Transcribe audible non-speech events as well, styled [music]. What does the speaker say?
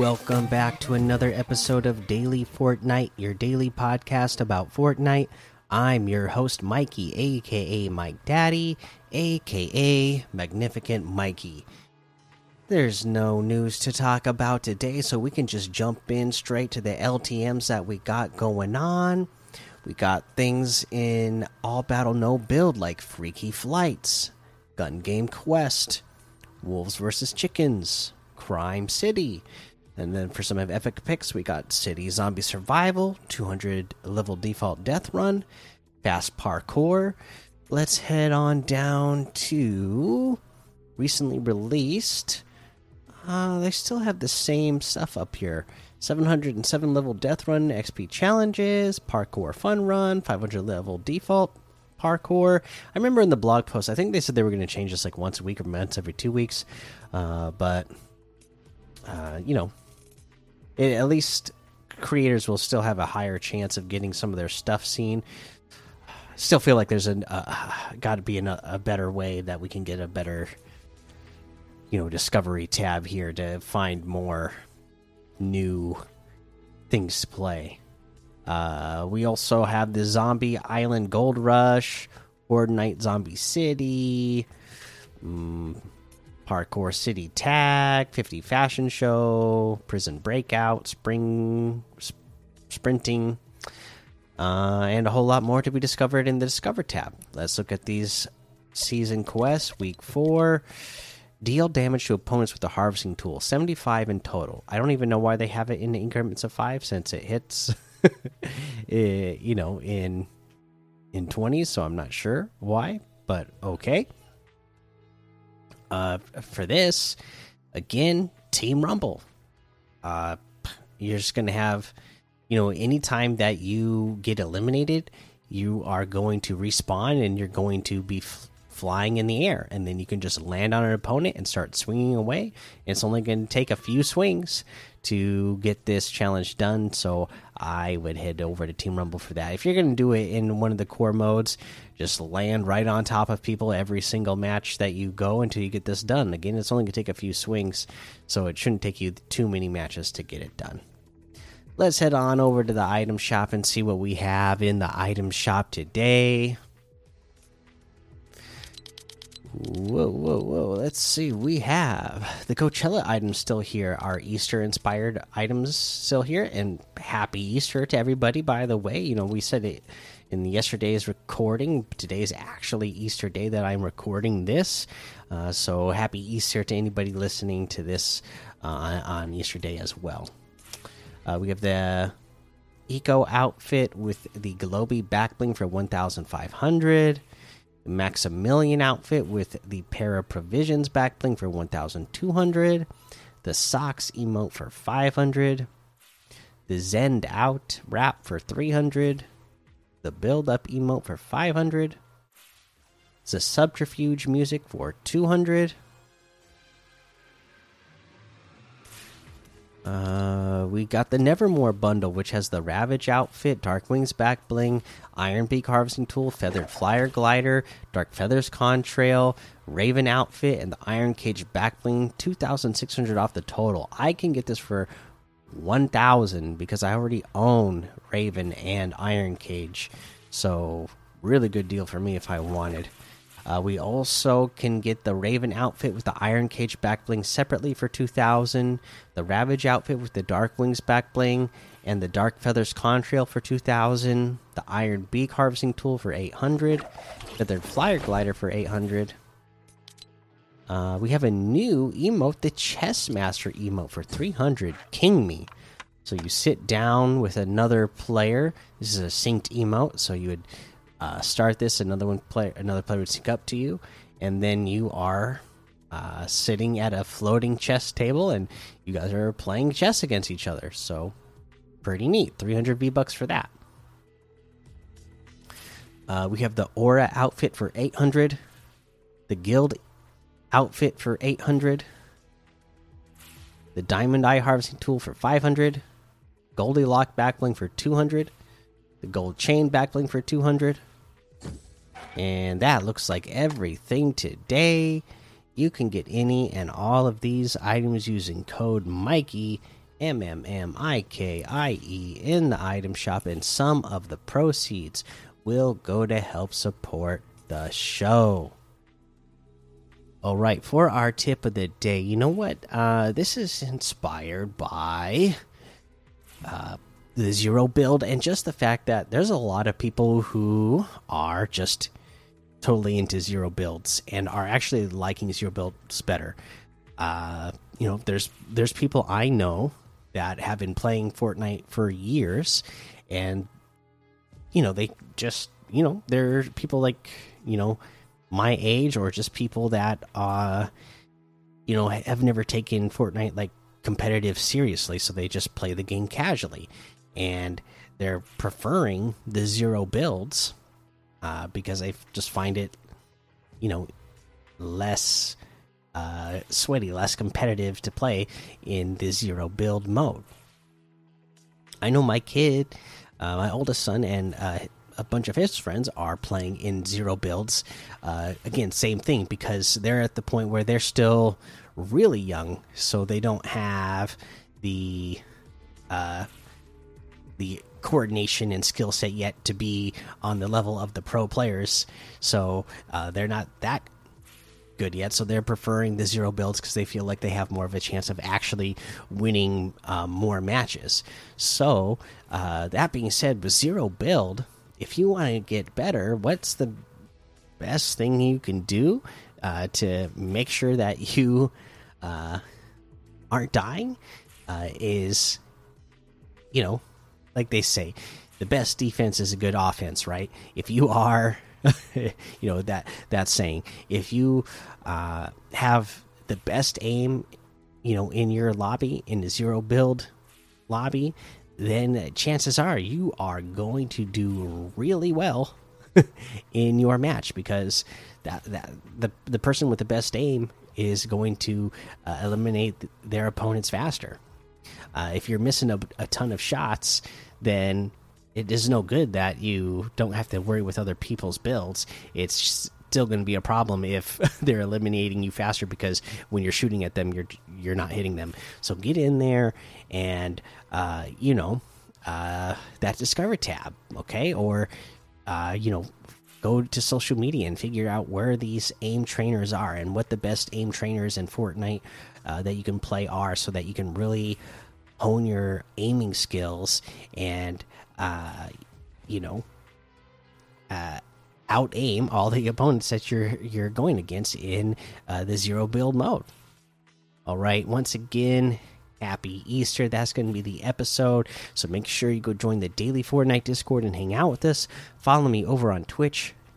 Welcome back to another episode of Daily Fortnite, your daily podcast about Fortnite. I'm your host, Mikey, aka Mike Daddy, aka Magnificent Mikey. There's no news to talk about today, so we can just jump in straight to the LTMs that we got going on. We got things in All Battle No Build like Freaky Flights, Gun Game Quest, Wolves vs. Chickens, Crime City. And then for some of epic picks, we got City Zombie Survival, 200 level default death run, fast parkour. Let's head on down to recently released. Uh, they still have the same stuff up here 707 level death run, XP challenges, parkour fun run, 500 level default parkour. I remember in the blog post, I think they said they were going to change this like once a week or once every two weeks. Uh, but, uh, you know, it, at least creators will still have a higher chance of getting some of their stuff seen. Still feel like there's a uh, got to be an, a better way that we can get a better, you know, discovery tab here to find more new things to play. Uh, we also have the Zombie Island Gold Rush, Horde Night Zombie City, mm, Parkour City Tag, 50 Fashion Show, Prison Breakout, Spring sp Sprinting, uh, and a whole lot more to be discovered in the Discover tab. Let's look at these season quests. Week 4 deal damage to opponents with the harvesting tool 75 in total i don't even know why they have it in increments of five since it hits [laughs] eh, you know in in 20s so i'm not sure why but okay uh for this again team rumble. Uh you're just gonna have you know anytime that you get eliminated you are going to respawn and you're going to be flying in the air and then you can just land on an opponent and start swinging away. It's only going to take a few swings to get this challenge done so i would head over to team rumble for that. If you're going to do it in one of the core modes just land right on top of people every single match that you go until you get this done. Again it's only going to take a few swings so it shouldn't take you too many matches to get it done. Let's head on over to the item shop and see what we have in the item shop today Whoa, whoa, whoa. Let's see. We have the Coachella items still here. Our Easter inspired items still here. And happy Easter to everybody, by the way. You know, we said it in yesterday's recording. Today's actually Easter Day that I'm recording this. Uh, so happy Easter to anybody listening to this uh, on Easter Day as well. Uh, we have the Eco outfit with the Globy backbling for 1,500. Maximilian outfit with the pair of Provisions backbling for 1200, the Socks emote for 500, the Zend out wrap for 300, the Build Up emote for 500, the Subterfuge music for 200. Uh, we got the Nevermore bundle, which has the Ravage outfit, Dark Wings back bling, Iron Beak harvesting tool, Feathered Flyer glider, Dark Feathers contrail, Raven outfit, and the Iron Cage back bling. Two thousand six hundred off the total. I can get this for one thousand because I already own Raven and Iron Cage, so really good deal for me if I wanted. Uh, we also can get the Raven outfit with the Iron Cage back bling separately for 2000, the Ravage outfit with the Dark Wings back bling, and the Dark Feathers contrail for 2000, the Iron Beak harvesting tool for 800, Feathered Flyer glider for 800. Uh, we have a new emote, the Chess Master emote for 300, King Me. So you sit down with another player. This is a synced emote, so you would uh, start this, another one player, another player would sync up to you, and then you are uh, sitting at a floating chess table, and you guys are playing chess against each other. So pretty neat. 300 V bucks for that. Uh, we have the Aura outfit for 800, the Guild outfit for 800, the Diamond Eye harvesting tool for 500, Goldilock backbling for 200, the Gold Chain backbling for 200. And that looks like everything today. You can get any and all of these items using code Mikey M M M I K I E in the item shop, and some of the proceeds will go to help support the show. All right, for our tip of the day, you know what? Uh, this is inspired by uh, the zero build and just the fact that there's a lot of people who are just totally into zero builds and are actually liking zero builds better. Uh, you know, there's there's people I know that have been playing Fortnite for years, and you know they just you know they're people like you know my age or just people that uh you know have never taken Fortnite like competitive seriously so they just play the game casually and they're preferring the zero builds uh because I just find it you know less uh sweaty less competitive to play in the zero build mode I know my kid uh, my oldest son and uh a bunch of his friends are playing in zero builds. Uh, again, same thing because they're at the point where they're still really young, so they don't have the uh, the coordination and skill set yet to be on the level of the pro players. So uh, they're not that good yet. So they're preferring the zero builds because they feel like they have more of a chance of actually winning um, more matches. So uh, that being said, with zero build if you want to get better, what's the best thing you can do uh, to make sure that you uh, aren't dying? Uh, is you know, like they say, the best defense is a good offense, right? If you are, [laughs] you know that that saying, if you uh, have the best aim, you know, in your lobby in the zero build lobby, then chances are you are going to do really well [laughs] in your match because that that the the person with the best aim is going to uh, eliminate their opponents faster. Uh, if you're missing a, a, ton of shots, then it is no good that you don't have to worry with other people's builds. It's still going to be a problem if [laughs] they're eliminating you faster because when you're shooting at them, you're you're not hitting them. So get in there and uh, you know uh, that Discover tab, okay, or uh, you know go to social media and figure out where these aim trainers are and what the best aim trainers in Fortnite uh, that you can play are, so that you can really hone your aiming skills and uh, you know uh, out aim all the opponents that you're you're going against in uh, the zero build mode. All right, once again, happy Easter. That's going to be the episode. So make sure you go join the daily Fortnite Discord and hang out with us. Follow me over on Twitch,